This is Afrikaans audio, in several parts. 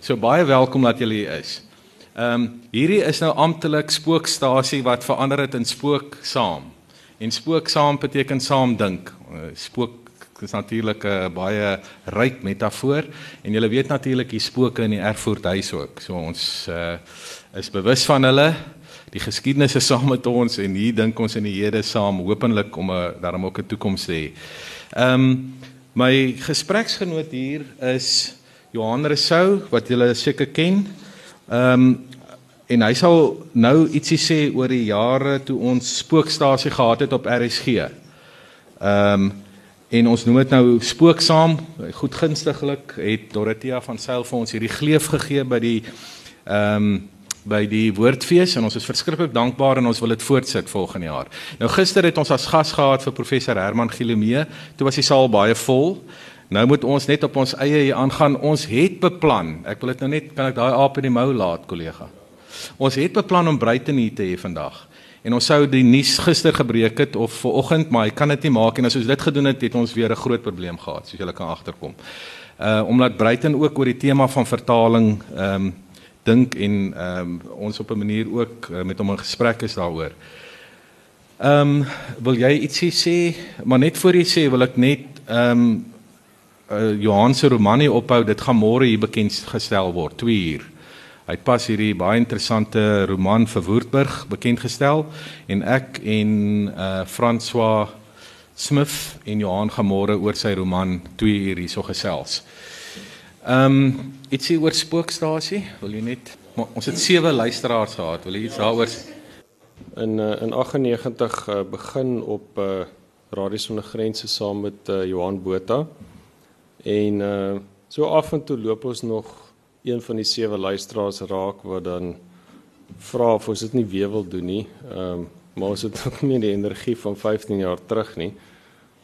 So baie welkom dat julle hier is. Ehm um, hierdie is nou amptelik spookstasie wat verander het in spook saam. En spook saam beteken saam dink. Eh, spook is natuurlik 'n baie ryk metafoor en julle weet natuurlik die spooke in die Erfurt huis ook. So ons uh, is bewus van hulle. Die geskiedenis is saam met ons en hier dink ons in die hede saam hopelik om 'n daarom ook 'n toekoms te hê. Ehm um, my gespreksgenoot hier is Johan Resou wat julle seker ken. Ehm um, en hy sal nou ietsie sê oor die jare toe ons spookstasie gehad het op RSG. Ehm um, en ons noem dit nou spooksaam. Goed gunstiglik het Dorothea van Sail vir ons hierdie gleef gegee by die ehm um, by die woordfees en ons is verskriklik dankbaar en ons wil dit voortsit volgende jaar. Nou gister het ons as gas gehad vir professor Herman Gilomee. Toe was die saal baie vol. Nou moet ons net op ons eie hier aangaan. Ons het beplan. Ek wil dit nou net kan ek daai aap in die mou laat, kollega. Ons het beplan om Bruiten hier te hê vandag. En ons sou die nuus gister gebreek het of vanoggend, maar hy kan dit nie maak en as ons dit gedoen het, het ons weer 'n groot probleem gehad, soos julle kan agterkom. Uh omdat Bruiten ook oor die tema van vertaling ehm um, dink en ehm um, ons op 'n manier ook uh, met hom in gesprek is daaroor. Ehm um, wil jy ietsie sê? Maar net voor jy sê, wil ek net ehm um, uh, Johan se roman hier ophou, dit gaan môre hier bekend gestel word, 2 uur. Hy het pas hierdie baie interessante roman vir Woordburg bekend gestel en ek en uh François Smith en Johan gaan môre oor sy roman 2 uur hierso gesels. Ehm um, ietsie oor spookstasie, wil jy net ons het sewe luisteraars gehad, wil jy iets daaroor in uh, in 98 uh, begin op uh Radio Sonder Grense saam met uh, Johan Botha. En uh so af en toe loop ons nog een van die sewe luisteraars raak wat dan vra of ons dit nie weer wil doen nie. Ehm um, maar ons het ook nie die energie van 15 jaar terug nie.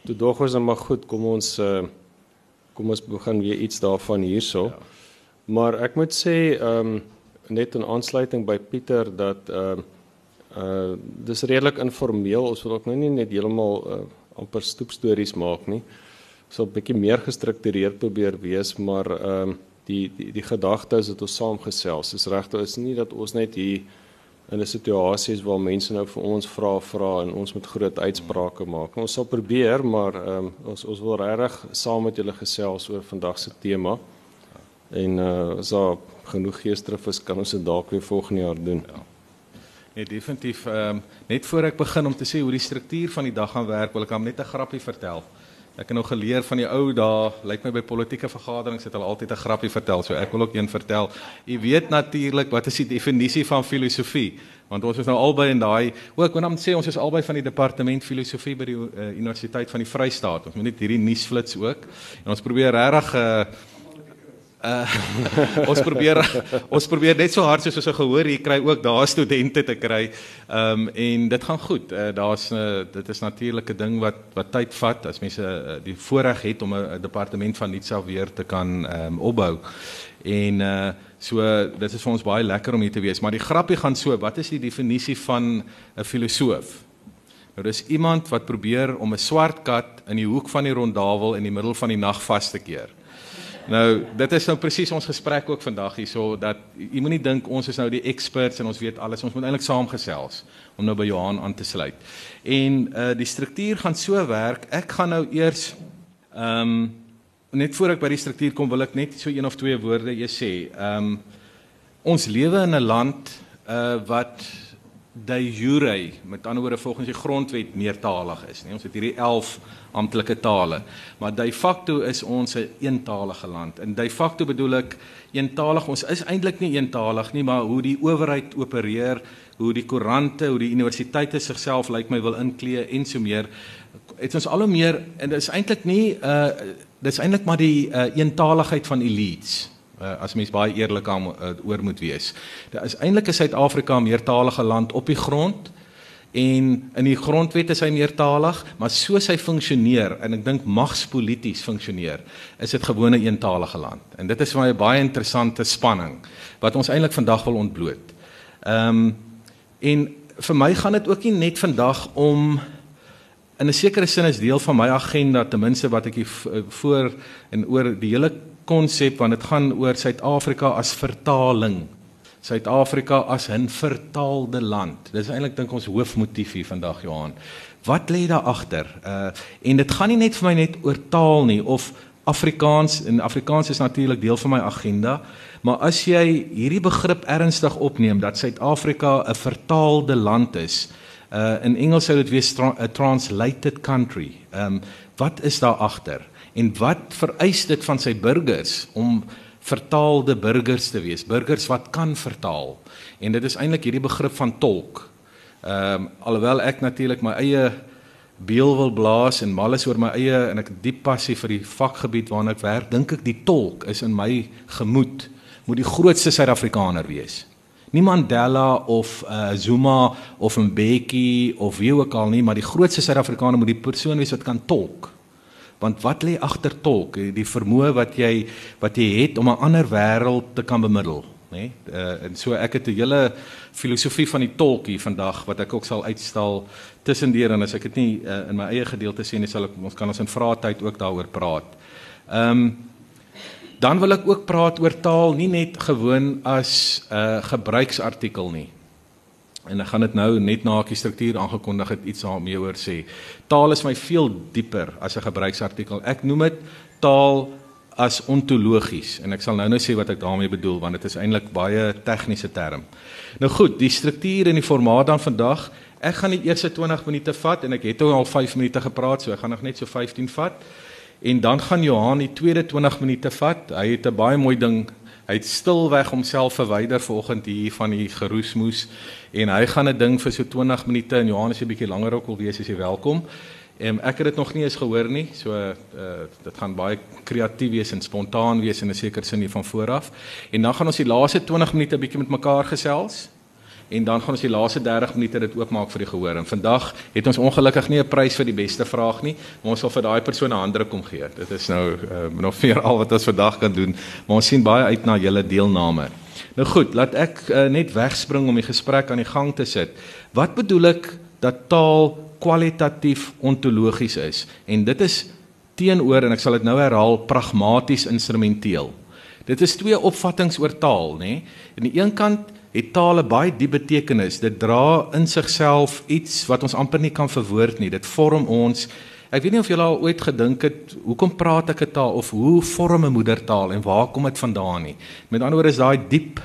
Toe dog ons dan maar goed, kom ons uh kom ons begin weer iets daarvan hierso. Ja. Maar ek moet sê ehm um, net in aansluiting by Pieter dat ehm uh, uh dis redelik informeel. Ons wil ook nou nie net heeltemal uh, amper stoepstories maak nie so 'n bietjie meer gestruktureerd probeer wees, maar ehm um, die die die gedagte is dat ons saamgesels. Dis regtig is nie dat ons net hier in 'n situasie is waar mense nou vir ons vra vra en ons moet groot uitsprake maak. Ons sal probeer, maar ehm um, ons ons wil regtig saam met julle gesels oor vandag se tema. En uh as daar genoeg geesdrif is, kan ons dit dalk weer volgende jaar doen. Ja. Nee, definitief ehm um, net voor ek begin om te sê hoe die struktuur van die dag gaan werk, wil ek hom net 'n grappie vertel. Ek het nog geleer van die ou dae, lyk my by politieke vergaderings het hulle altyd 'n grappie vertel, so ek wil ook een vertel. U weet natuurlik wat is die definisie van filosofie? Want ons is nou albei in daai, o, ek wil net sê ons is albei van die departement filosofie by die uh, Universiteit van die Vrystaat. Ons moet net hierdie nuusflits ook. En ons probeer regtig 'n uh, eh, Uh, ons probeer ons probeer net so hard soos ons gehoor hier kry ook daar studente te kry. Ehm um, en dit gaan goed. Uh, Daar's uh, dit is natuurlik 'n ding wat wat tyd vat as mense uh, die voorreg het om 'n departement van nuut self weer te kan ehm um, opbou. En uh so dit is vir ons baie lekker om hier te wees, maar die grappie gaan so, wat is die definisie van 'n filosoof? Nou dis iemand wat probeer om 'n swart kat in die hoek van die rondawel in die middel van die nag vas te keer. Nou, dit is nou presies ons gesprek ook vandag hierso dat jy moenie dink ons is nou die experts en ons weet alles. Ons moet eintlik saamgesels om nou by Johan aan te sluit. En uh die struktuur gaan so werk. Ek gaan nou eers ehm um, net voor ek by die struktuur kom, wil ek net so een of twee woorde eers sê. Ehm um, ons lewe in 'n land uh wat de jure met ander woorde volgens die grondwet meertalig is, nee. Ons het hierdie 11 amptelike tale, maar de facto is ons 'n een eentalige land. En de facto bedoel ek eentalig, ons is eintlik nie eentalig nie, maar hoe die owerheid opereer, hoe die koerante, hoe die universiteite sigself lyk like my wil inklee en so meer, het ons al hoe meer en dit is eintlik nie uh dit is eintlik maar die uh, eentaligheid van elites uh, as mens baie eerlik aan uh, oor moet wees. Daar is eintlik 'n Suid-Afrika meertalige land op die grond en in die grondwet is hy meertalig, maar soos hy funksioneer en ek dink magspolities funksioneer, is dit gewone eentalige land. En dit is vir my 'n baie interessante spanning wat ons eintlik vandag wil ontbloot. Ehm um, en vir my gaan dit ook nie net vandag om in 'n sekere sin is deel van my agenda ten minste wat ek hier voor en oor die hele konsep want dit gaan oor Suid-Afrika as vertaling. Suid-Afrika as 'n vertaalde land. Dis eintlik dink ons hoofmotief hier vandag Johan. Wat lê daar agter? Uh en dit gaan nie net vir my net oor taal nie of Afrikaans en Afrikaans is natuurlik deel van my agenda, maar as jy hierdie begrip ernstig opneem dat Suid-Afrika 'n vertaalde land is, uh in Engels sou dit wees 'n translated country. Ehm um, wat is daar agter? En wat vereis dit van sy burgers om vertaalde burgers te wees? Burgers wat kan vertaal. En dit is eintlik hierdie begrip van tolk. Ehm um, alhoewel ek natuurlik my eie beel wil blaas en mal is oor my eie en ek diep passie vir die vakgebied waarna ek werk, dink ek die tolk is in my gemoed moet die grootste Suid-Afrikaner wees. Nie Mandela of uh, Zuma of Mbeki of wie ook al nie, maar die grootste Suid-Afrikaner moet die persoon wees wat kan tolk. Want wat lê agter tolk? Die vermoë wat jy wat jy het om 'n ander wêreld te kan bemiddel, nê? Uh, en so ek het 'n hele filosofie van die tolk hier vandag wat ek ook sal uitstal tussendeur en as ek dit nie uh, in my eie gedeelte sien nie, sal ek ons kan ons in vraatyd ook daaroor praat. Ehm um, Dan wil ek ook praat oor taal nie net gewoon as 'n uh, gebruiksartikel nie. En ek gaan dit nou net na ek die struktuur aangekondig het iets daarmee oor sê. Taal is my veel dieper as 'n gebruiksartikel. Ek noem dit taal as ontologies en ek sal nou nou sê wat ek daarmee bedoel want dit is eintlik baie tegniese term. Nou goed, die struktuur en die formaat dan vandag. Ek gaan die eerste 20 minute vat en ek het al 5 minute gepraat, so ek gaan nog net so 15 vat. En dan gaan Johan die tweede 20 minute vat. Hy het 'n baie mooi ding. Hy het stilweg homself verwyder vanoggend hier van die geroesmoes en hy gaan 'n ding vir so 20 minute en Johan is 'n bietjie langer ook wil wees as jy welkom. En ek het dit nog nie eens gehoor nie. So uh dit gaan baie kreatief wees en spontaan wees in 'n sekere sin hier van vooraf. En dan gaan ons die laaste 20 minute bietjie met mekaar gesels en dan gaan ons die laaste 30 minute dit oopmaak vir die gehoor. En vandag het ons ongelukkig nie 'n prys vir die beste vraag nie, maar ons sal vir daai persoon 'n ander kom gee. Dit is nou uh, nog vir al wat ons vandag kan doen, maar ons sien baie uit na julle deelname. Nou goed, laat ek uh, net wegspring om die gesprek aan die gang te sit. Wat bedoel ek dat taal kwalitatief ontologies is? En dit is teenoor en ek sal dit nou herhaal pragmaties instrumenteel. Dit is twee opvattinge oor taal, nê? Aan die een kant het taal 'n baie diep betekenis. Dit dra in sigself iets wat ons amper nie kan verwoord nie. Dit vorm ons. Ek weet nie of julle al ooit gedink het hoekom praat ek 'n taal of hoe vorm 'n moedertaal en waar kom dit vandaan nie. Met ander woorde is daai diep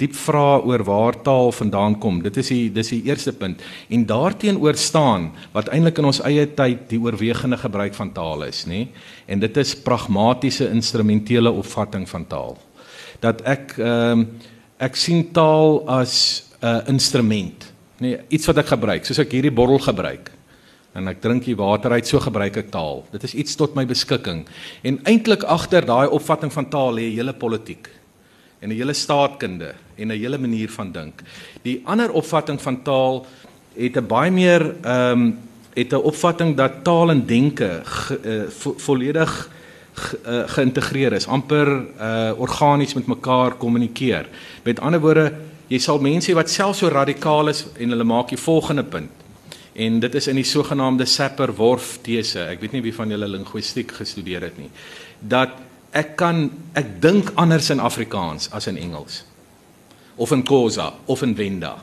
diep vrae oor waar taal vandaan kom. Dit is die dis die eerste punt. En daarteenoor staan wat eintlik in ons eie tyd die oorwegende gebruik van taal is, nê? En dit is pragmatiese instrumentele opvatting van taal. Dat ek ehm um, ek sien taal as 'n uh, instrument. Nee, iets wat ek gebruik, soos ek hierdie bottel gebruik. En ek drink die water uit, so gebruik ek taal. Dit is iets tot my beskikking. En eintlik agter daai opvatting van taal lê hele politiek en 'n hele staatkunde en 'n hele manier van dink. Die ander opvatting van taal het 'n baie meer ehm um, het 'n opvatting dat taal en denke ge, uh, vo, volledig ge, uh, geïntegreer is, amper uh, organies met mekaar kommunikeer. Met ander woorde, jy sal mense wat self so radikaal is en hulle maak die volgende punt. En dit is in die sogenaamde Sapir-Whorf tese. Ek weet nie wie van julle linguistiek gestudeer het nie. Dat ek kan ek dink anders in Afrikaans as in Engels. Of in Khoza of in Venda.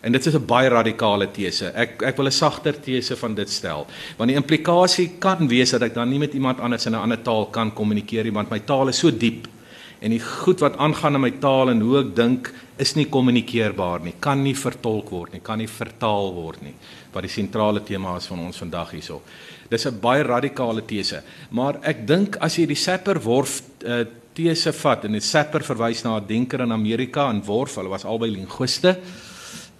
En dit is 'n baie radikale tese. Ek ek wil 'n sagter tese van dit stel. Want die implikasie kan wees dat ek dan nie met iemand anders in 'n ander taal kan kommunikeer nie, want my taal is so diep en die goed wat aangaan in my taal en hoe ek dink is nie kommunikeerbaar nie, kan nie vertolk word nie, kan nie vertaal word nie. Wat die sentrale tema is van ons vandag hierso. Dis 'n baie radikale tese, maar ek dink as jy die Sapper Worf uh, tese vat en die Sapper verwys na 'n denker in Amerika en Worf, hulle was albei linguiste.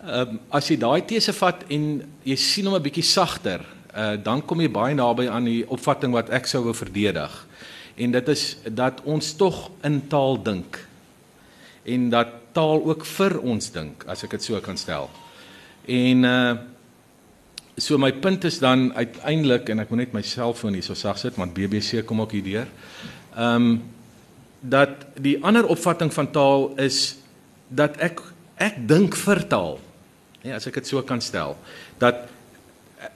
Ehm um, as jy daai tese vat en jy sien hom 'n bietjie sagter, uh, dan kom jy baie naby aan die opvatting wat ek sou wou verdedig. En dit is dat ons tog in taal dink. En dat taal ook vir ons dink, as ek dit so kan stel. En uh so my punt is dan uiteindelik en ek moet net my selfoon hier so sag sit want BBC kom ook hier deur. Ehm um, dat die ander opvatting van taal is dat ek ek dink vir taal. Ja, as ek dit so kan stel, dat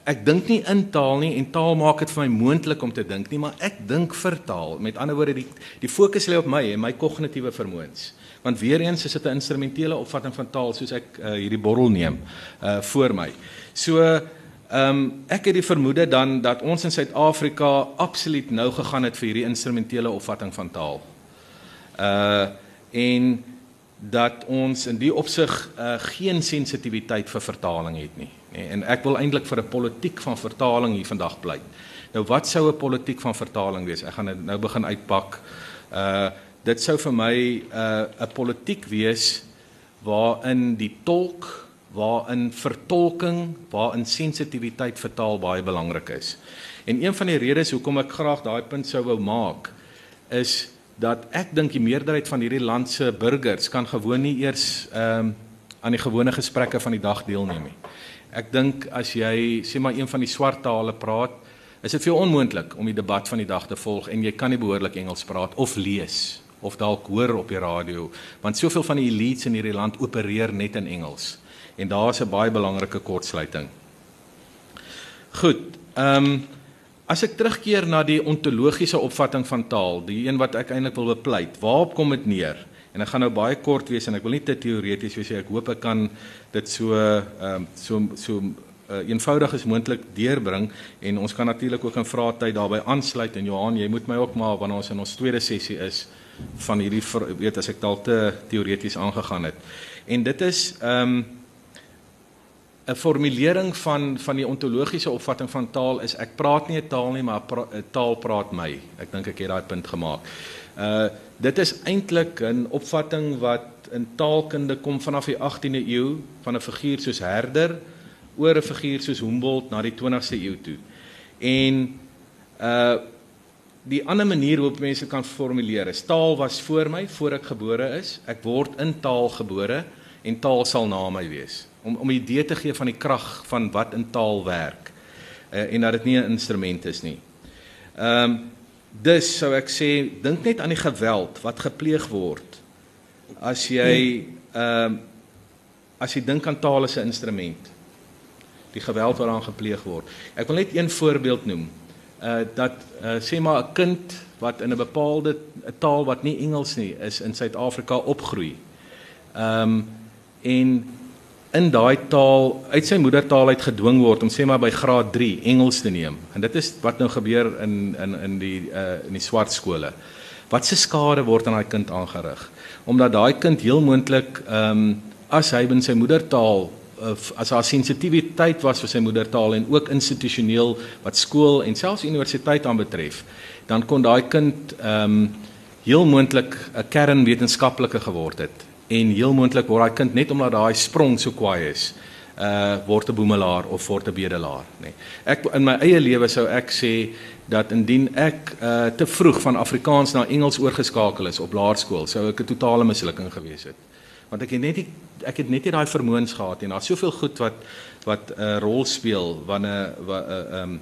ek dink nie in taal nie en taal maak dit vir my moontlik om te dink nie, maar ek dink vir taal. Met ander woorde die die fokus lê op my en my kognitiewe vermoëns. Want weer eens is dit 'n instrumentele opvatting van taal soos ek uh, hierdie borrel neem uh voor my. So ehm um, ek het die vermoede dan dat ons in Suid-Afrika absoluut nou gegaan het vir hierdie instrumentele opvatting van taal. Uh en dat ons in die opsig uh, geen sensitiwiteit vir vertaling het nie. Nee, en ek wil eintlik vir 'n politiek van vertaling hier vandag pleit. Nou wat sou 'n politiek van vertaling wees? Ek gaan dit nou begin uitpak. Uh dit sou vir my 'n uh, 'n politiek wees waarin die tolk, waarin vertolking, waarin sensitiwiteit vir taal baie belangrik is. En een van die redes hoekom ek graag daai punt sou wou maak is dat ek dink die meerderheid van hierdie land se burgers kan gewoon nie eers ehm um, aan die gewone gesprekke van die dag deelneem nie. Ek dink as jy sê maar een van die swart tale praat, is dit veel onmoontlik om die debat van die dag te volg en jy kan nie behoorlik Engels praat of lees of dalk hoor op die radio, want soveel van die elites in hierdie land opereer net in Engels en daar's 'n baie belangrike kortsluiting. Goed. Ehm um, As ek terugkeer na die ontologiese opvatting van taal, die een wat ek eintlik wil bepleit, waarop kom dit neer? En ek gaan nou baie kort wees en ek wil nie te teoreties wees nie. Ek hoop ek kan dit so ehm um, so so uh, eenvoudig as moontlik deurbring en ons kan natuurlik ook in vrae tyd daarbey aansluit en Johan, jy moet my ook maar wanneer ons in ons tweede sessie is van hierdie weet as ek dalk te teoreties aangegaan het. En dit is ehm um, 'n formulering van van die ontologiese opvatting van taal is ek praat nie 'n taal nie maar 'n taal praat my. Ek dink ek het daai punt gemaak. Uh dit is eintlik 'n opvatting wat in taalkunde kom vanaf die 18de eeu van 'n figuur soos Herder oor 'n figuur soos Humboldt na die 20ste eeu toe. En uh die ander manier hoe mense kan formuleer is taal was voor my voor ek gebore is. Ek word in taal gebore en taal sal na my wees om om 'n idee te gee van die krag van wat in taal werk uh, en dat dit nie 'n instrument is nie. Ehm um, dus sou ek sê dink net aan die geweld wat gepleeg word as jy ehm um, as jy dink aan taal as 'n instrument. Die geweld wat aan gepleeg word. Ek wil net een voorbeeld noem. Uh dat uh, sê maar 'n kind wat in 'n bepaalde taal wat nie Engels nie is in Suid-Afrika opgroei. Ehm um, en in daai taal uit sy moedertaal uit gedwing word om sê maar by graad 3 Engels te neem. En dit is wat nou gebeur in in in die uh in die swart skole. Wat se skade word aan daai kind aangerig? Omdat daai kind heel moontlik ehm um, as hy in sy moedertaal of uh, as haar sensitiwiteit was vir sy moedertaal en ook institusioneel wat skool en selfs universiteit aanbetref, dan kon daai kind ehm um, heel moontlik 'n kernwetenskaplike geword het en heel moontlik word daai kind net omdat daai sprong so kwaai is uh word 'n boemelaar of word 'n bedelaar nê. Nee. Ek in my eie lewe sou ek sê dat indien ek uh te vroeg van Afrikaans na Engels oorgeskakel is op laerskool, sou ek 'n totale mislukking gewees het. Want ek het net nie ek het net nie daai vermoëns gehad en daar's soveel goed wat wat 'n uh, rol speel wanneer 'n uh, um uh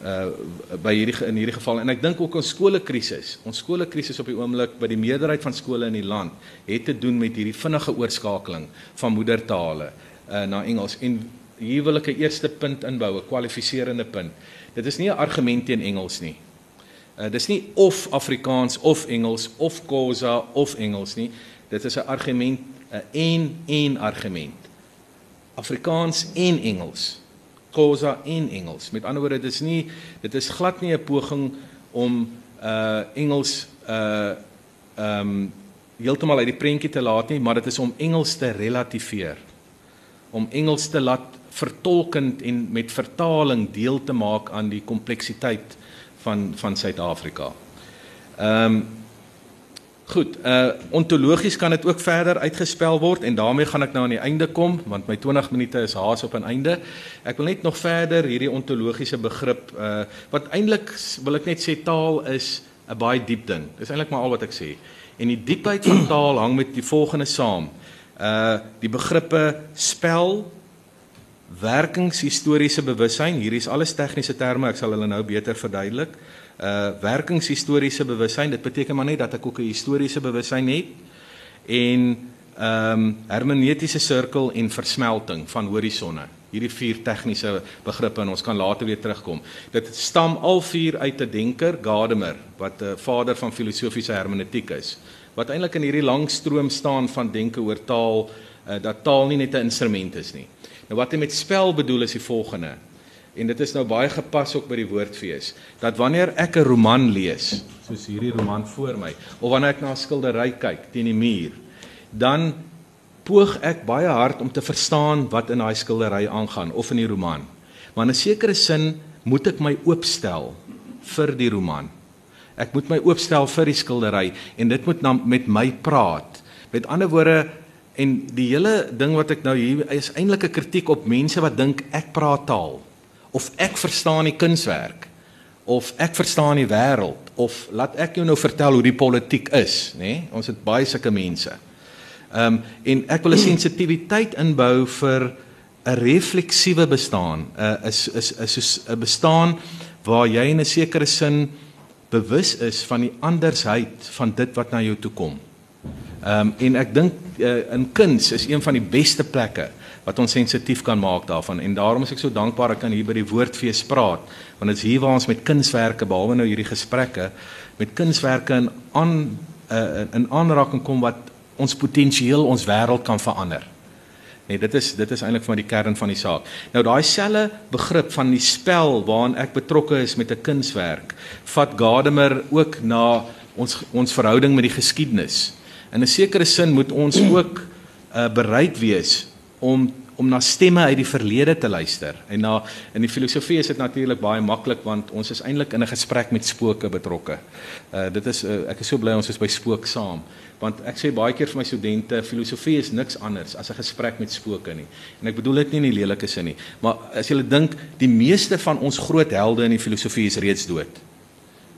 by hierdie in hierdie geval en ek dink ook ons skoolekrisis. Ons skoolekrisis op die oomblik by die meerderheid van skole in die land het te doen met hierdie vinnige oorskakeling van moedertale uh na Engels. En hier wil ek 'n eerste punt inbou, 'n kwalifiserende punt. Dit is nie 'n argument teen Engels nie. Uh dis nie of Afrikaans of Engels of Khoza of Engels nie. Dit is 'n argument 'n en en argument. Afrikaans en Engels. Khoza en Engels. Met ander woorde, dit is nie dit is glad nie 'n poging om uh Engels uh ehm um, heeltemal uit die prentjie te laat nie, maar dit is om Engels te relativeer. Om Engels te laat vertolkend en met vertaling deel te maak aan die kompleksiteit van van Suid-Afrika. Ehm um, Goed, uh ontologies kan dit ook verder uitgespel word en daarmee gaan ek nou aan die einde kom want my 20 minute is haas op 'n einde. Ek wil net nog verder hierdie ontologiese begrip uh wat eintlik wil ek net sê taal is 'n baie diep ding. Dis eintlik maar al wat ek sê. En die diepheid van taal hang met die volgende saam. Uh die begrippe spel, werkingshistoriese bewussyn, hierdie is alles tegniese terme, ek sal hulle nou beter verduidelik uh werkingshistoriese bewussyn. Dit beteken maar net dat ek ook 'n historiese bewussyn het en ehm um, hermeneutiese sirkel en versmelting van horisonne. hierdie vier tegniese begrippe en ons kan later weer terugkom. Dit stam al vier uit 'n denker, Gadamer, wat 'n vader van filosofiese hermeneutiek is, wat eintlik in hierdie lang stroom staan van denke oor taal, uh, dat taal nie net 'n instrument is nie. Nou wat hy met spel bedoel is die volgende. En dit is nou baie gepas ook by die woordfees, dat wanneer ek 'n roman lees, soos hierdie roman voor my, of wanneer ek na 'n skildery kyk teen die muur, dan poog ek baie hard om te verstaan wat in daai skildery aangaan of in die roman. Maar in 'n sekere sin moet ek my oopstel vir die roman. Ek moet my oopstel vir die skildery en dit moet na, met my praat. Met ander woorde en die hele ding wat ek nou hier is eintlik 'n kritiek op mense wat dink ek praat taal of ek verstaan die kunswerk of ek verstaan die wêreld of laat ek jou nou vertel hoe die politiek is, nê? Nee? Ons het baie sulke mense. Ehm um, en ek wil 'n sensitiwiteit inbou vir 'n refleksiewe bestaan. 'n is is is soos 'n bestaan waar jy in 'n sekere sin bewus is van die andersheid van dit wat na jou toe kom. Ehm um, en ek dink uh, in kuns is een van die beste plekke wat ons sensitief kan maak daarvan en daarom is ek so dankbaar ek kan hier by die woordfees praat want dit is hier waar ons met kunswerke behalwe nou hierdie gesprekke met kunswerke in aan uh, in aanraking kom wat ons potensieel ons wêreld kan verander. Nee, dit is dit is eintlik vir my die kern van die saak. Nou daai selfe begrip van die spel waaraan ek betrokke is met 'n kunswerk, vat Gadamer ook na ons ons verhouding met die geskiedenis. In 'n sekere sin moet ons ook uh, bereid wees om om na stemme uit die verlede te luister. En na in die filosofie is dit natuurlik baie maklik want ons is eintlik in 'n gesprek met spooke betrokke. Uh dit is uh, ek is so bly ons is by spook saam want ek sê baie keer vir my studente filosofie is niks anders as 'n gesprek met spooke nie en ek bedoel dit nie in die lelike sin nie maar as jy dink die meeste van ons groot helde in die filosofie is reeds dood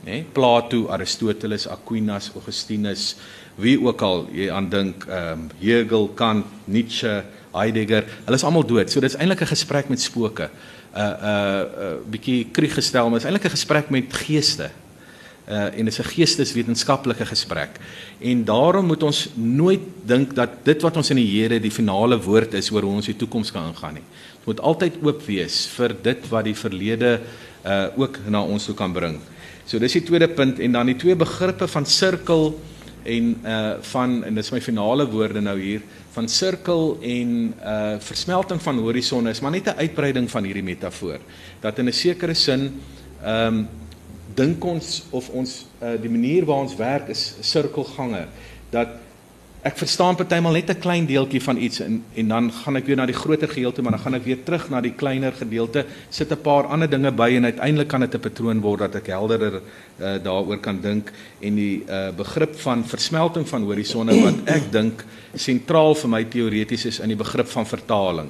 nê Plato Aristoteles Aquinas Augustinus wie ook al jy aan dink ehm um, Hegel Kant Nietzsche Heidegger hulle is almal dood so dit is eintlik 'n gesprek met spooke 'n uh, 'n uh, uh, bietjie krieg gestel maar is eintlik 'n gesprek met geeste uh, en dit is 'n geesteswetenskaplike gesprek. En daarom moet ons nooit dink dat dit wat ons in die Here die finale woord is oor hoe ons die toekoms kan ingaan nie. Ons moet altyd oop wees vir dit wat die verlede uh ook na ons toe kan bring. So dis die tweede punt en dan die twee begrippe van sirkel en uh van en dis my finale woorde nou hier van sirkel en uh versmelting van horisonne is maar net 'n uitbreiding van hierdie metafoor. Dat in 'n sekere sin ehm um, dink ons of ons uh, die manier waar ons werk is sirkelgange. Dat ek verstaan partymal net 'n klein deeltjie van iets en en dan gaan ek weer na die groter gedeelte maar dan gaan ek weer terug na die kleiner gedeelte sit 'n paar ander dinge by en uiteindelik kan dit 'n patroon word dat ek helderder uh, daaroor kan dink en die uh, begrip van versmelting van horisonne wat ek dink sentraal vir my teoreties is in die begrip van vertaling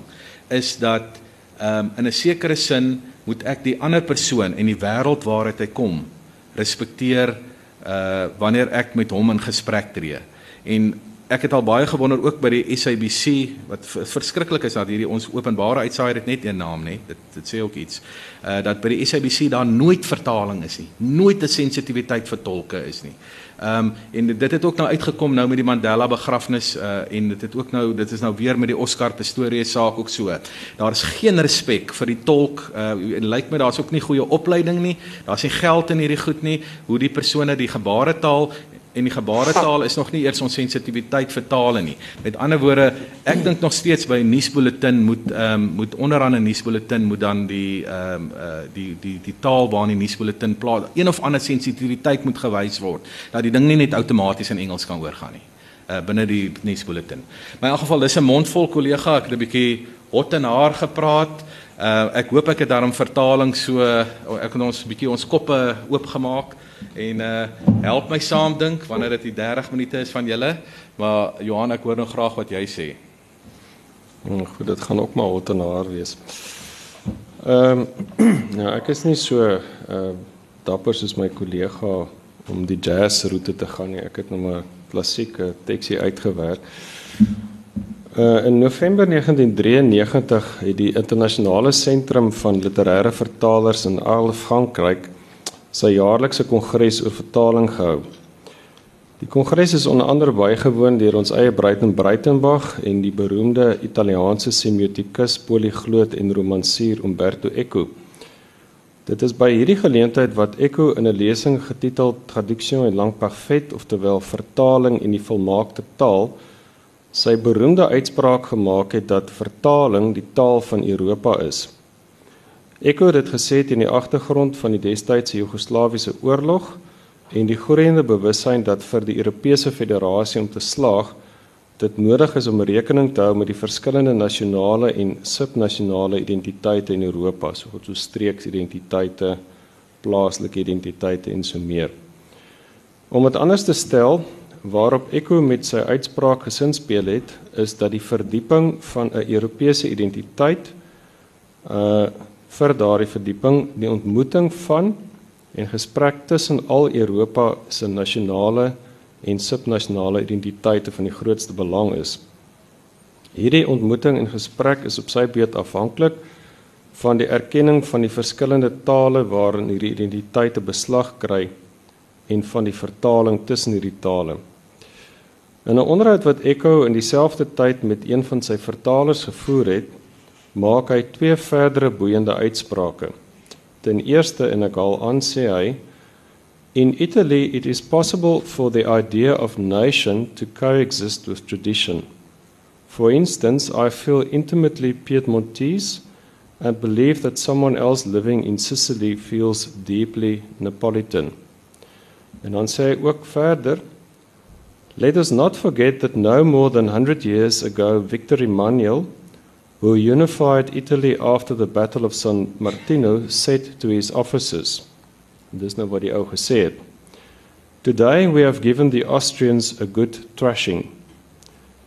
is dat um, in 'n sekere sin moet ek die ander persoon en die wêreld waaruit hy kom respekteer uh wanneer ek met hom in gesprek tree. En ek het al baie gewonder ook by die SABC wat verskriklik is dat hierdie ons openbare uitsaai het net een naam nê. Dit dit sê ook iets. Uh dat by die SABC daar nooit vertaling is nie. Nooit 'n sensitiwiteit vir tolke is nie. Ehm um, en dit het ook nou uitgekom nou met die Mandela begrafnis uh en dit het ook nou dit is nou weer met die Oscar Pistorius saak ook so. Daar is geen respek vir die tolk uh en lyk my daar's ook nie goeie opleiding nie. Daar's nie geld in hierdie goed nie. Hoe die persone die gebaretaal en die gebaretaal is nog nie eers ons sensitiwiteit vir tale nie. Met ander woorde, ek dink nog steeds by 'n nuusbulletin moet ehm um, moet onderaan 'n nuusbulletin moet dan die ehm um, uh die die die taal waarin die nuusbulletin plaas, een of ander sensitiwiteit moet gewys word dat die ding nie net outomaties in Engels kan oorgaan nie. Uh binne die nuusbulletin. Maar in elk geval, dis 'n mondvol kollega, ek het 'n bietjie hot en haar gepraat. Uh ek hoop ek het daarom vertaling so ek het ons 'n bietjie ons koppe oopgemaak en uh help my saam dink wanneer dit die 30 minute is van julle. Maar Johan, ek hoor nou graag wat jy sê. Mm, goed, dit gaan ook maar hot en haar wees. Ehm um, ja, ek is nie so uh dapper soos my kollega om die jazz roete te gaan nie. Ek het nou maar klassieke teksie uitgewerk. Uh, in November 1993 het die internasionale sentrum van literêre vertalers in al Frankryk sy jaarlikse kongres oor vertaling gehou. Die kongres is onder andere bygewoon deur ons eie Breiten Breitenbach en die beroemde Italiaanse semiotikus, poligloot en romansier Umberto Eco. Dit is by hierdie geleentheid wat Eco in 'n lesing getiteld Traduction en lang perfect, oftewel vertaling in die volmaakte taal, sy beroemde uitspraak gemaak het dat vertaling die taal van Europa is. Eco het dit gesê in die agtergrond van die destydse Joegoslawiese oorlog en die groeiende bewussyn dat vir die Europese Federasie om te slaag dit nodig is om rekening te hou met die verskillende nasionale en subnasionale identiteite in Europa, so goed so streeksidentiteite, plaaslike identiteite en so meer. Om dit anders te stel, waarop Eco met sy uitspraak gesinspeel het, is dat die verdieping van 'n Europese identiteit uh vir daardie verdieping die ontmoeting van en gesprek tussen al Europa se nasionale en subnasionale identiteite van die grootste belang is. Hierdie ontmoeting en gesprek is op sy beurt afhanklik van die erkenning van die verskillende tale waarin hierdie identiteite beslag kry en van die vertaling tussen hierdie tale. In 'n onderhoud wat Echo in dieselfde tyd met een van sy vertalers gevoer het, maak hy twee verdere boeiende uitsprake. Ten eerste en ek al aan sê hy In Italy it is possible for the idea of nation to coexist with tradition. For instance, I feel intimately Piedmontese and believe that someone else living in Sicily feels deeply Neapolitan. En dan sê hy ook verder Let us not forget that no more than 100 years ago Victor Emmanuel who unified Italy after the Battle of San Martino said to his officers wat die ou gesê het. Today we have given the Austrians a good thrashing.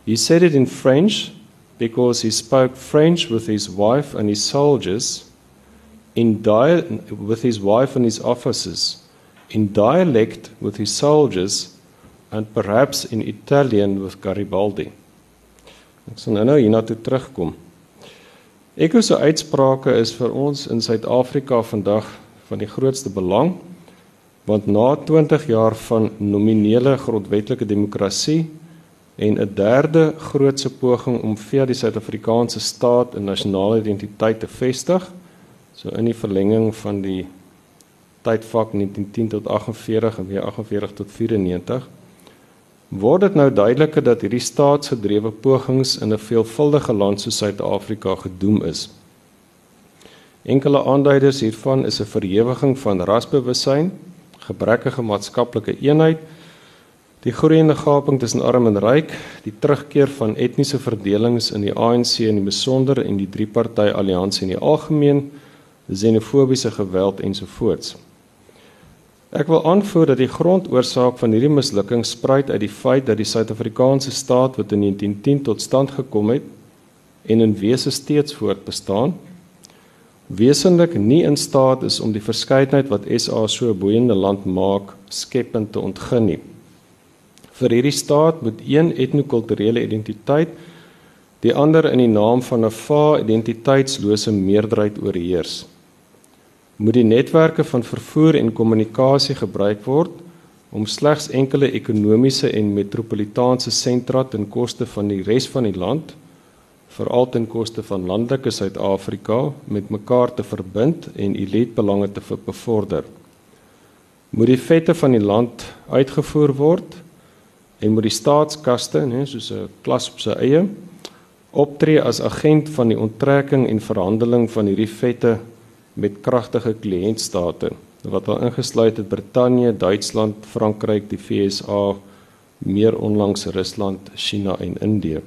He said it in French because he spoke French with his wife and his soldiers in dia- with his wife and his officers in dialect with his soldiers and perhaps in Italian with Garibaldi. Ek sal nou hierna toe terugkom. Eko se uitsprake is vir ons in Suid-Afrika vandag van die grootste belang want na 20 jaar van nominele grondwetlike demokrasie en 'n derde grootse poging om via die Suid-Afrikaanse staat 'n nasionale identiteit te vestig so in die verlenging van die tydvak 1910 tot 48 en weer 48 tot 94 word dit nou duideliker dat hierdie staatsgedrewe pogings in 'n veelvuldige land soos Suid-Afrika gedoem is. Enkele aanduiders hiervan is 'n verhewiging van rasbewussyn, gebrekkige maatskaplike eenheid, die groeiende gaping tussen arm en ryk, die terugkeer van etniese verdelings in die ANC in die besonder en die drie-party alliansie in die algemeen, xenofobiese geweld ensovoorts. Ek wil aanvoer dat die grondoorsaak van hierdie mislukking spruit uit die feit dat die Suid-Afrikaanse staat wat in 1910 tot stand gekom het en in wese steeds voortbestaan, wesenlik nie in staat is om die verskeidenheid wat SA so 'n boeiende land maak skepend te ontgin nie. Vir hierdie staat moet een etnokulturele identiteit die ander in die naam van 'n va identiteitslose meerderheid oorheers. Moet die netwerke van vervoer en kommunikasie gebruik word om slegs enkele ekonomiese en metropolitaanse sentra ten koste van die res van die land veral ten koste van landelike Suid-Afrika met mekaar te verbind en elitebelange te bevorder. Moet die vette van die land uitgevoer word en moet die staatskaste, nê, soos 'n klas op sy eie, optree as agent van die onttrekking en verhandeling van hierdie vette met kragtige kliëntstate wat al ingesluit het Brittanje, Duitsland, Frankryk, die VSA, meer onlangs Rusland, China en Indië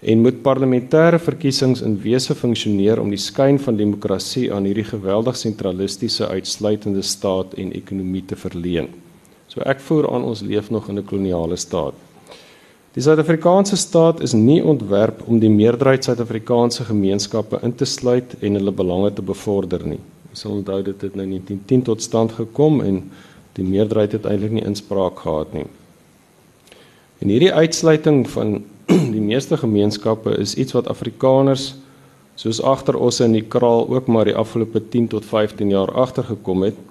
en moet parlementêre verkiesings in wese funksioneer om die skyn van demokrasie aan hierdie geweldig sentralistiese uitsluitende staat en ekonomie te verleen. So ek voer aan ons leef nog in 'n koloniale staat. Die Suid-Afrikaanse staat is nie ontwerp om die meerderheid Suid-Afrikaanse gemeenskappe in te sluit en hulle belange te bevorder nie. Ons sal onthou dit het nou in 1910 tot stand gekom en die meerderheid het eintlik nie inspraak gehad nie. En hierdie uitsluiting van die meeste gemeenskappe is iets wat Afrikaners soos agter ons in die kraal ook maar die afgelope 10 tot 15 jaar agtergekom het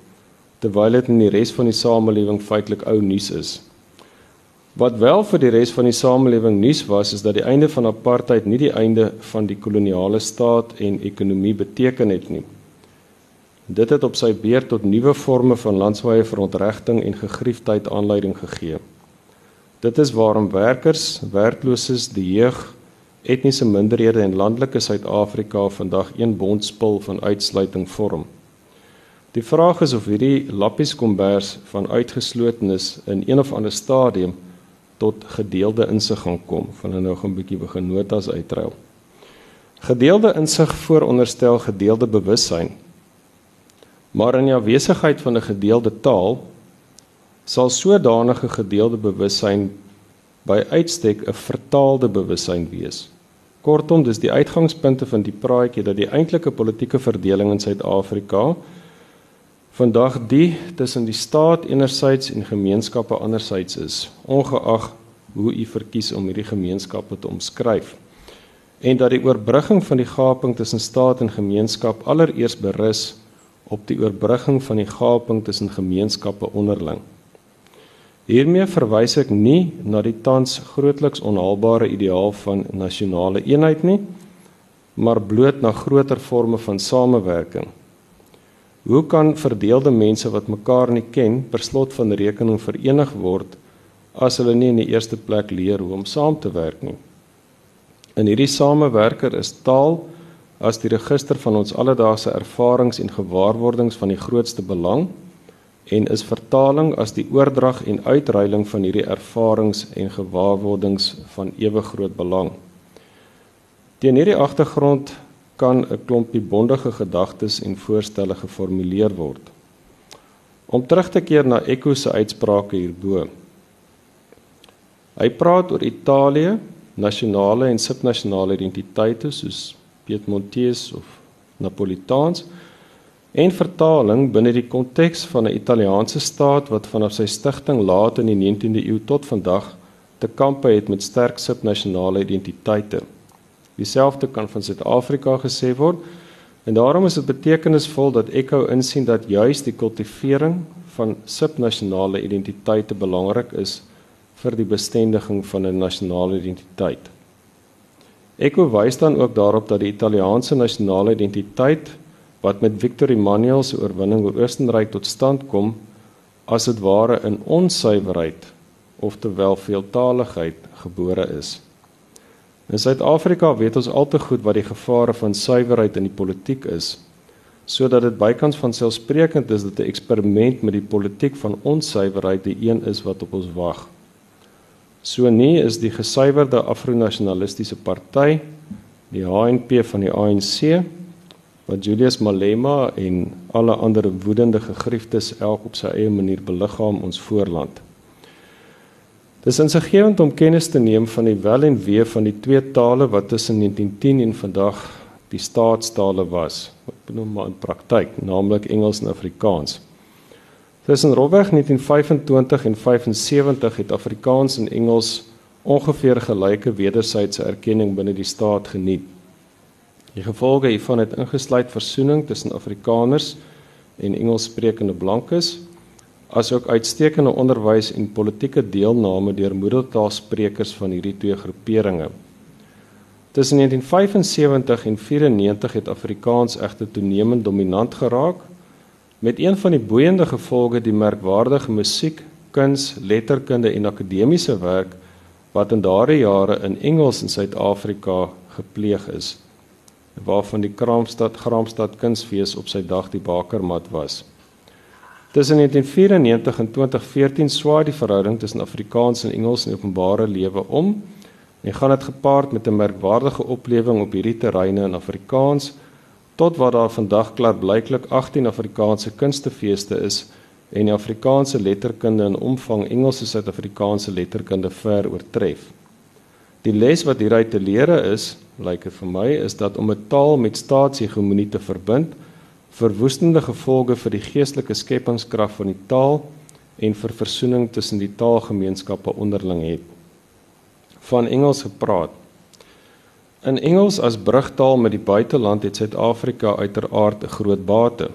terwyl dit in die res van die samelewing feitelik ou nuus is. Wat wel vir die res van die samelewing nuus was, is dat die einde van apartheid nie die einde van die koloniale staat en ekonomie beteken het nie. Dit het op sy beurt tot nuwe forme van landswye verontregting en gegriefdheid aanleiding gegee. Dit is waarom werkers, werklooses, die jeug, etniese minderhede en landelike Suid-Afrika vandag een bondspil van uitsluiting vorm. Die vraag is of hierdie lappies kombers van uitgeslotenis in een of ander stadium tot gedeelde insig gaan kom. Van nou nog 'n bietjie begin notas uitruil. Gedeelde insig vooronderstel gedeelde bewussyn Maar in die afwesigheid van 'n gedeelde taal sal sodanige gedeelde bewussyn by uitstek 'n vertaalde bewussyn wees. Kortom, dis die uitgangspunte van die praatjie dat die eintlike politieke verdeling in Suid-Afrika vandag die tussen die staat enerzijds en gemeenskappe anderzijds is, ongeag hoe u verkies om hierdie gemeenskappe te omskryf. En dat die oorbrugging van die gaping tussen staat en gemeenskap allereers berus op die oorbrugging van die gaping tussen gemeenskappe onderling. Hiermee verwys ek nie na die tans grootliks onhaalbare ideaal van nasionale eenheid nie, maar bloot na groter forme van samewerking. Hoe kan verdeelde mense wat mekaar nie ken, per slot van rekening verenig word as hulle nie in die eerste plek leer hoe om saam te werk nie? In hierdie samewerker is taal as die register van ons alledaagse ervarings en gewaarwordings van die grootste belang en is vertaling as die oordrag en uitruiling van hierdie ervarings en gewaarwordings van ewe groot belang. Teen hierdie agtergrond kan 'n klompie bondige gedagtes en voorstelle geformuleer word. Om terug te keer na Eco se uitsprake hierbo. Hy praat oor Italië, nasionale en subnasionale identiteite soos Piedmontese of Napolitaans en vertaling binne die konteks van 'n Italiaanse staat wat vanaf sy stigting laat in die 19de eeu tot vandag te kampe het met sterk subnasionale identiteite. Dieselfde kan van Suid-Afrika gesê word en daarom is dit betekenisvol dat Echo insien dat juis die kultivering van subnasionale identiteite belangrik is vir die bestendiging van 'n nasionale identiteit. Eko wys dan ook daarop dat die Italiaanse nasionale identiteit wat met Victor Emmanuel se oorwinning oor Oostenryk tot stand kom, as dit ware in onsuiverheid oftewel veeltaligheid gebore is. In Suid-Afrika weet ons al te goed wat die gevare van suiwerheid in die politiek is, sodat dit bykans van selfsprekend is dat 'n eksperiment met die politiek van onsuiverheid die een is wat op ons wag. So nie is die gesuiwerde afro-nasionalistiese party die HNP van die ANC wat Julius Malema en alle ander woedende gegriefdes elk op sy eie manier beliggaam ons voorland. Dis insiggewend om kennis te neem van die wel en wee van die twee tale wat tussen 1910 en vandag die staatstale was. Ek benoem maar in praktyk, naamlik Engels en Afrikaans. Tussen rofweg 1925 en 75 het Afrikaans en Engels ongeveer gelyke wederwysige erkenning binne die staat geniet. Die gevolge hiervan het ingesluit versoening tussen Afrikaners en Engelssprekende blankes, asook uitstekende onderwys en politieke deelname deur moedertaalsprekers van hierdie twee groeperinge. Tussen 1975 en 94 het Afrikaans egter toenemend dominant geraak met een van die boeiende gevolge die merkwaardige musiek, kuns, letterkunde en akademiese werk wat in daardie jare in Engels in Suid-Afrika gepleeg is waarvan die Kraamstad Graamstad Kunsfees op sy dag die bakermat was. Tussen 1994 en 2014 swaai die verhouding tussen Afrikaans en Engels in openbare lewe om en gaan dit gepaard met 'n merkwaardige oplewing op hierdie terreine in Afrikaans tot wat daar vandag klaarblyklik 18 Afrikaanse kunstefeeste is en die Afrikaanse letterkunde in omvang Engelse Suid-Afrikaanse letterkunde ver oortref. Die les wat hieruit te leer is, lyk dit vir my, is dat om 'n taal met staatshegemonie te verbind, verwoestende gevolge vir die geestelike skepingskrag van die taal en vir versoening tussen die taalgemeenskappe onderling het. Van Engels gepraat In Engels as brugtaal met die buiteland het Suid-Afrika uiteraard 'n groot bate.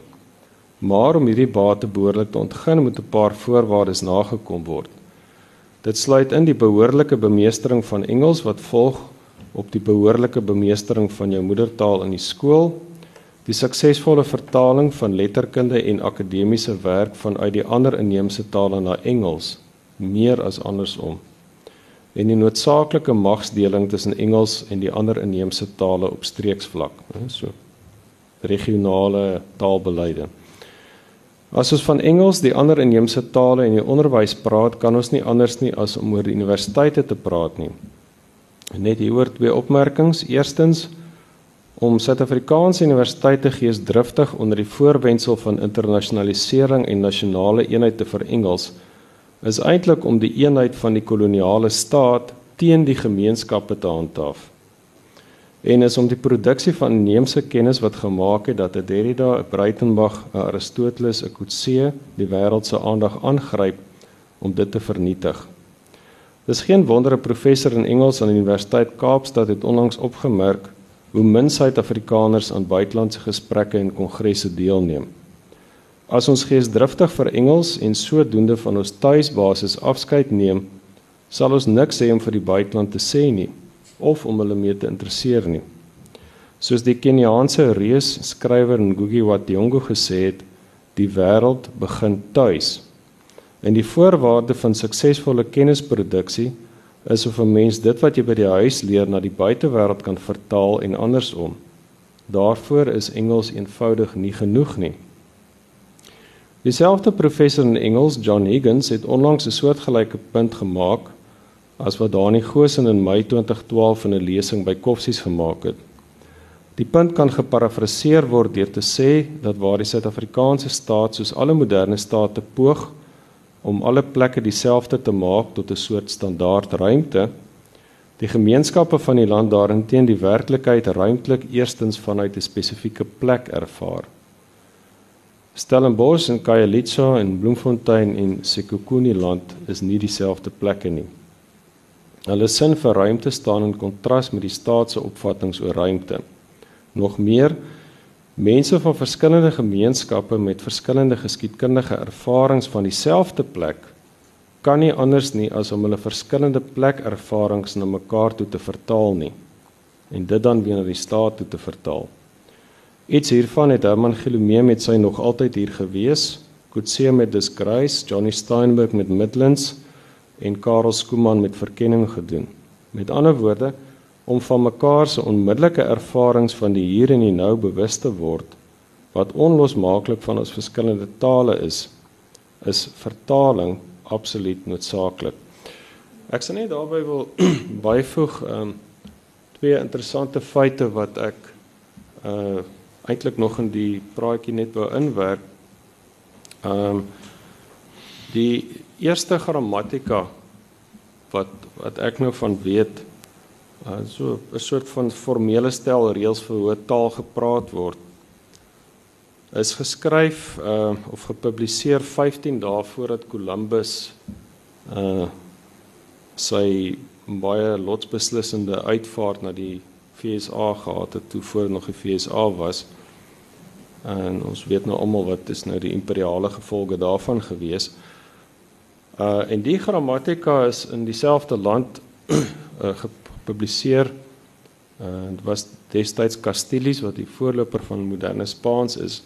Maar om hierdie bate behoorlik te ontgin, moet 'n paar voorwaardes nagekom word. Dit sluit in die behoorlike bemeestering van Engels wat volg op die behoorlike bemeestering van jou moedertaal in die skool, die suksesvolle vertaling van letterkunde en akademiese werk vanuit die ander inheemse tale na Engels, meer as andersom. En die noodsaaklike magsdeling tussen Engels en die ander inheemse tale op streeksvlak, so regionale taalbeleide. As ons van Engels, die ander inheemse tale en die onderwys praat, kan ons nie anders nie as om oor die universiteite te praat nie. Net hieroor twee opmerkings. Eerstens om Suid-Afrikaanse universiteite geesdriftig onder die voorwendsel van internasionalisering en nasionale eenheid te verengels is eintlik om die eenheid van die koloniale staat teen die gemeenskappe te handhaaf. En is om die produksie van neemse kennis wat gemaak het dat 'n Derrida, 'n Breitenberg, 'n Aristoteles, 'n Coetzee die wêreld se aandag aangryp om dit te vernietig. Dis geen wonder 'n professor in Engels aan die Universiteit Kaapstad het onlangs opgemerk hoe min Suid-Afrikaners aan buitelandse gesprekke en kongresse deelneem. As ons geesdriftig vir Engels en sodoende van ons tuisbasis afskeid neem, sal ons niks hê om vir die buiteland te sê nie of om hulle mee te interesseer nie. Soos die Keniaanse reus skrywer Ngugi wa Thiong'o gesê het, die wêreld begin tuis. En die voorwaarde van suksesvolle kennisproduksie is of 'n mens dit wat jy by die huis leer na die buitewêreld kan vertaal en andersom. Daarvoor is Engels eenvoudig nie genoeg nie. Dieselfde professor in Engels, John Higgins, het onlangs 'n soortgelyke punt gemaak as wat Dani Goosen in Mei 2012 in 'n lesing by Koffsies gemaak het. Die punt kan geparafraseer word deur te sê dat waar die Suid-Afrikaanse staat soos alle moderne state poog om alle plekke dieselfde te maak tot 'n soort standaard ruimte. Die gemeenskappe van die land daarin teen die werklikheid ruimtelik eerstens vanuit 'n spesifieke plek ervaar. Stellenbosch en Khayelitsha en Bloemfontein en Sekhukhune land is nie dieselfde plekke nie. Hulle sin vir ruimte staan in kontras met die staat se opvattinge oor ruimte. Nog meer, Mense van verskillende gemeenskappe met verskillende geskiedkundige ervarings van dieselfde plek kan nie anders nie as om hulle verskillende plekervarings na mekaar toe te vertaal nie en dit dan weer na die staat toe te vertaal. Iets hiervan het Herman Gelomee met sy nog altyd hier gewees, Coetzee met Disgrace, Johnny Steinberg met Midlands en Karel Skooman met Verkenning gedoen. Met ander woorde, om van mekaar se onmiddellike ervarings van die hier en die nou bewus te word wat onlosmaaklik van ons verskillende tale is is vertaling absoluut noodsaaklik. Ek sal net daarby wil byvoeg ehm um, twee interessante feite wat ek uh eintlik nog in die praatjie net wou inwerk. Ehm um, die eerste grammatika wat wat ek nou van weet uh, so 'n soort van formele stel reëls vir hoe taal gepraat word is geskryf uh, of gepubliseer 15 dae voordat Columbus uh sy baie lotsbeslissende uitvaart na die FSA gehad het toe voor nog die FSA was en ons weet nou almal wat is nou die imperiale gevolge daarvan gewees. Uh en die grammatika is in dieselfde land uh, gepubliseer. Uh dit was destyds Castilies wat die voorloper van moderne Spaans is.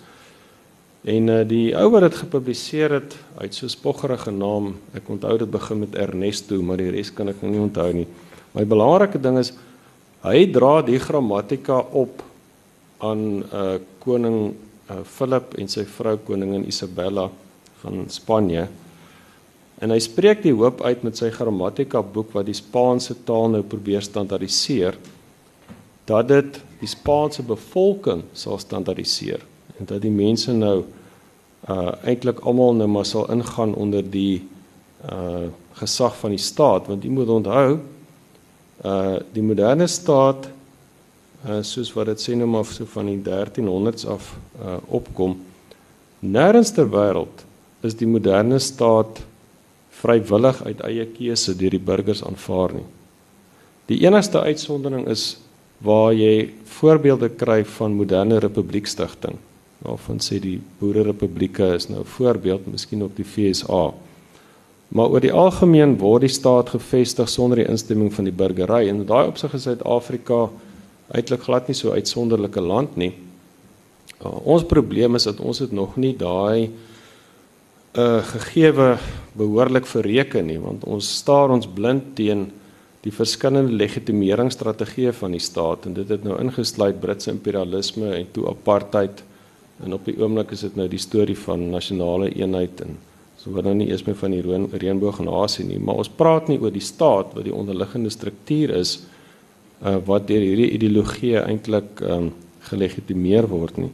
En uh die ou wat dit gepubliseer het, uit so 'n spoggerige naam, ek onthou dit begin met Ernesto, maar die res kan ek nou nie onthou nie. Die belangrike ding is hy dra die grammatika op aan uh koning uh Philip en sy vrou koningin Isabella van Spanje. En hy spreek die hoop uit met sy grammatika boek wat die Spaanse taal nou probeer standaardiseer dat dit die Spaanse bevolking sal standaardiseer en dat die mense nou uh eintlik almal nou maar sal ingaan onder die uh gesag van die staat. Want jy moet onthou uh die moderne staat uh soos wat dit sê nou maar so van die 1300s af uh opkom nêrens ter wêreld is die moderne staat vrywillig uit eie keuse deur die burgers aanvaar nie. Die enigste uitsondering is waar jy voorbeelde kry van moderne republiekstigting. Waarvan sê die boererepublieke is nou 'n voorbeeld, miskien ook die FSA. Maar oor die algemeen word die staat gevestig sonder die instemming van die burgery en in daai opsig is Suid-Afrika eintlik glad nie so uitsonderlike land nie. Uh, ons probleem is dat ons dit nog nie daai uh gegeewe behoorlik verreken nie want ons staar ons blind teen die verskillende legitimeringsstrategieë van die staat en dit het nou ingesluit Britse imperialisme en toe apartheid en op die oomblik is dit nou die storie van nasionale eenheid en so wat nou nie eers meer van die reënboognasie nie maar ons praat nie oor die staat wat die onderliggende struktuur is uh, wat deur hierdie ideologie eintlik um, gelegitimeer word nie.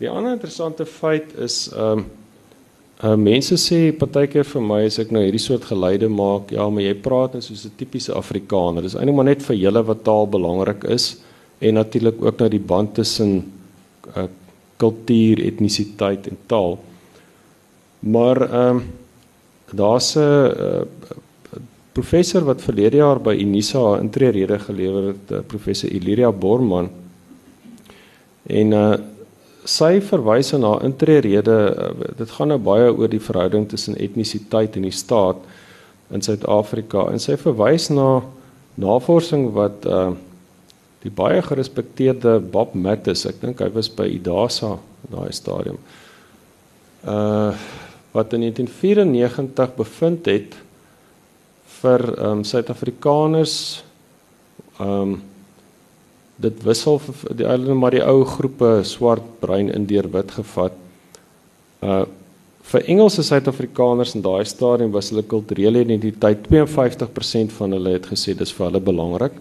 Die ander interessante feit is um, Uh mense sê partykeer vir my as ek nou hierdie soort geluide maak, ja, maar jy praat net soos 'n tipiese Afrikaner. Dis eintlik maar net vir julle wat taal belangrik is en natuurlik ook nou die band tussen uh kultuur, etnisiteit en taal. Maar ehm um, daar's 'n uh, professor wat verlede jaar by Unisa 'n intrede gelewer het, uh, professor Iliria Borman. En uh sy verwys na haar intrede dit gaan nou baie oor die verhouding tussen etnisiteit en die staat in Suid-Afrika en sy verwys na navorsing wat uh die baie gerespekteerde Bob Mattis, ek dink hy was by IDASA daai stadium. Uh wat in 1994 bevind het vir um Suid-Afrikaners um dit wissel die eilande maar die ou groepe swart, bruin, indeer, wit gevat. Uh vir Engelse Suid-Afrikaners in daai stadium was hulle kulturele identiteit 52% van hulle het gesê dis vir hulle belangrik.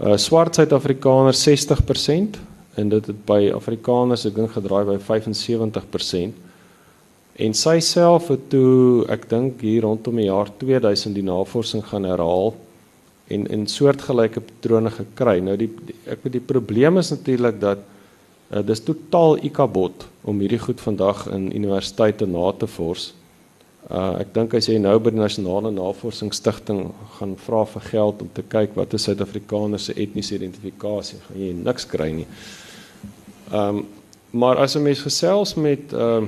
Uh swart Suid-Afrikaners 60% en dit het by Afrikaners ek dink gedraai by 75%. En sy self het toe ek dink hier rondom die jaar 2000 die navorsing gaan herhaal en en soortgelyke patrone gekry. Nou die, die ek weet die probleem is natuurlik dat uh, dis totaal ikabot om hierdie goed vandag in universiteite na te vors. Uh ek dink as jy nou by die Nasionale Navorsingsstigting gaan vra vir geld om te kyk wat is Suid-Afrikaners se etniese identifikasie, gaan jy niks kry nie. Um maar as 'n mens gesels met uh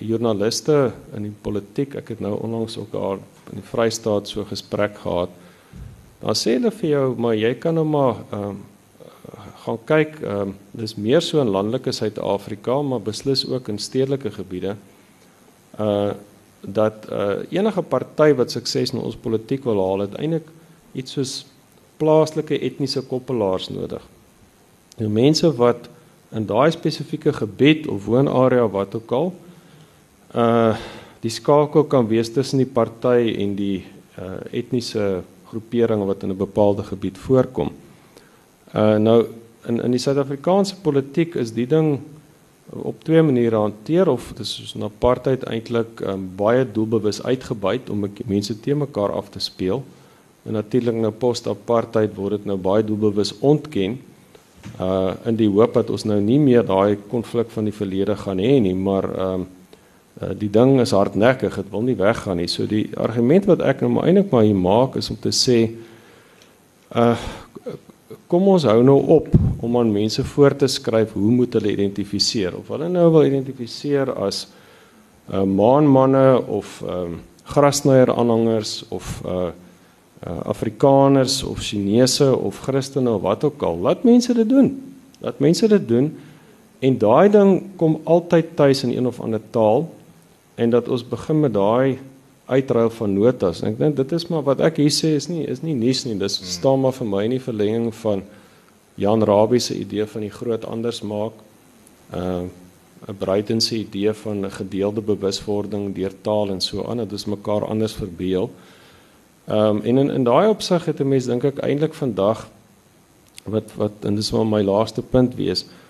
joernaliste in die politiek, ek het nou onlangs ook daar in die Vrystaat so gesprek gehad dan sê hulle vir jou maar jy kan nou maar ehm um, gaan kyk ehm um, dis meer so in landelike Suid-Afrika maar beslis ook in stedelike gebiede uh dat uh enige party wat sukses in ons politiek wil haal het eintlik iets soos plaaslike etniese koppelaars nodig. Nou mense wat in daai spesifieke gebied of woonarea wat ook al uh die skakel kan wees tussen die party en die uh etniese groeperinge wat in 'n bepaalde gebied voorkom. Uh nou in in die Suid-Afrikaanse politiek is die ding op twee maniere hanteer of dit is soos 'n apartheid eintlik um, baie doelbewus uitgebuit om mense te mekaar af te speel. En natuurlik nou post-apartheid word dit nou baie doelbewus ontken uh in die hoop dat ons nou nie meer daai konflik van die verlede gaan hê nie, maar ehm um, Eh, die ding is hardnekkig, dit wil nie weggaan nie. So die argument wat ek nou maar eintlik maar hier maak is om te sê uh kom ons hou nou op om aan mense voor te skryf hoe moet hulle identifiseer of hulle nou wil identifiseer as uh maanmanne of um grasnyer aanhangers of uh uh Afrikaners of Chinese of Christene of wat ook al. Laat mense dit doen. Laat mense dit doen. En daai ding kom altyd tuis in een of ander taal en dat ons begin met daai uitruil van notas. Ek dink dit is maar wat ek hier sê is nie is nie nuus nie. Dis hmm. staan maar vir my in die verlenging van Jan Rabie se idee van die groot anders maak. Uh 'n Breiten se idee van 'n gedeelde bewuswording deur taal en so aan dat ons mekaar anders verbeel. Ehm um, en in in daai opsig het 'n mens dink ek eintlik vandag wat wat en dis maar my laaste punt wees. Ehm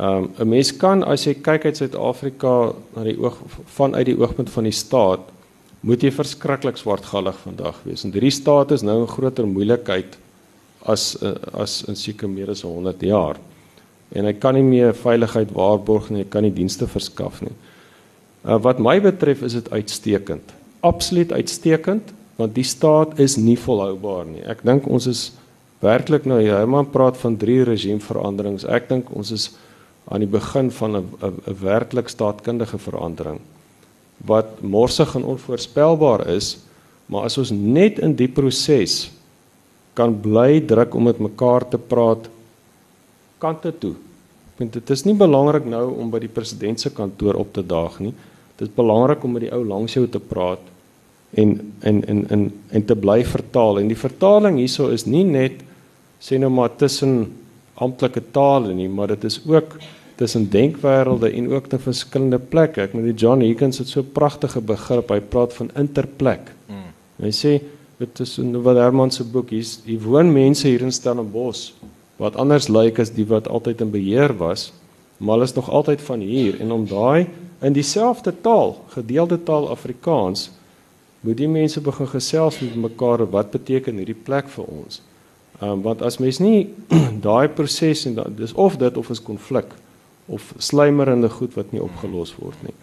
um, 'n mens kan as jy kyk uit Suid-Afrika na die oog van uit die oogpunt van die staat, moet jy verskriklik swartgallig vandag wees. En hierdie staat is nou 'n groter moeilikheid as eh, as in seker meer as 100 jaar. En hy kan nie meer veiligheid waarborg nie, hy kan nie dienste verskaf nie. Uh, wat my betref is dit uitstekend. Absoluut uitstekend want die staat is nie volhoubaar nie. Ek dink ons is werklik nou Herman praat van drie regimeveranderings. Ek dink ons is aan die begin van 'n werklik staatkundige verandering wat morsig en onvoorspelbaar is, maar as ons net in die proses kan bly druk om met mekaar te praat kante toe. Want dit is nie belangrik nou om by die president se kantoor op te daag nie. Dit is belangrik om met die ou langs jou te praat en en en en en te bly vertaal. En die vertaling hierso is nie net sê nou maar tussen amptelike tale nie, maar dit is ook tussen denkwêrelde en ook te verskillende plekke. Ek met die John Higgins het so 'n pragtige begrip. Hy praat van interplek. Mm. Hy sê dit is in wat Herman se boek hier's hier woon mense hier in Stellenbosch wat anders lyk as die wat altyd in beheer was, maar hulle is nog altyd van hier en om daai in dieselfde taal, gedeelde taal Afrikaans, moet die mense begin gesels met mekaar wat beteken hierdie plek vir ons. Ehm um, want as mens nie daai proses en da, dis of dit of is konflik of slymerende goed wat nie opgelos word nie.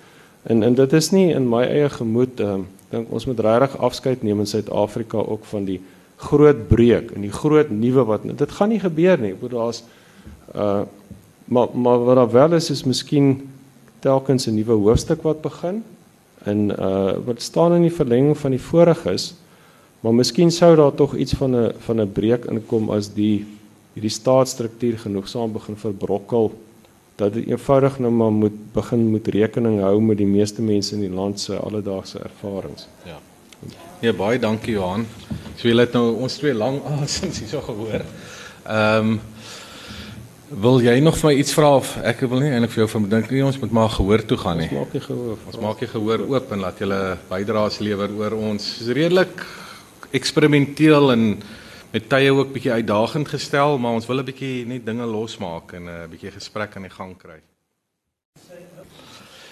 En en dit is nie in my eie gemoed ehm um, dink ons moet regtig afskeid neem in Suid-Afrika ook van die groot breek en die groot nuwe wat dit gaan nie gebeur nie. Ek bedoel daar's uh maar maar wat daar wel is is miskien telkens 'n nuwe hoofstuk wat begin en uh wat staan in die verlenging van die voriges. Maar miskien sou daar tog iets van 'n van 'n breek inkom as die hierdie staatsstruktuur genoegsaam begin verbrokkel dat dit eenvoudig nou maar moet begin moet rekening hou met die meeste mense in die land se alledaagse ervarings. Ja. Nee, baie dankie Johan. So jy het nou ons twee lang asems hierso gehoor. Ehm um, wil jy nog vir my iets vra of ek wil nie eintlik vir jou van dink nie ons moet maar gehoor toe gaan nie. Ons maak jy gehoor. Ons maak jy gehoor oop en laat julle bydraes lewer oor ons. Dis redelik eksperimenteel en met tye ook bietjie uitdagend gestel, maar ons wil 'n bietjie net dinge losmaak en 'n bietjie gesprek aan die gang kry.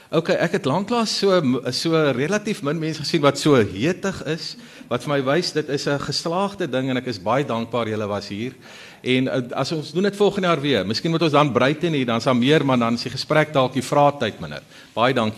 OK, ek het lanklaas so so relatief min mense gesien wat so hetig is, wat vir my wys dit is 'n geslaagde ding en ek is baie dankbaar julle was hier. En uh, as ons doen dit volgende jaar weer, miskien moet ons dan breite nie, dan daar meer, maar dan is die gesprek dalk die vrae tyd minder. Baie dankie.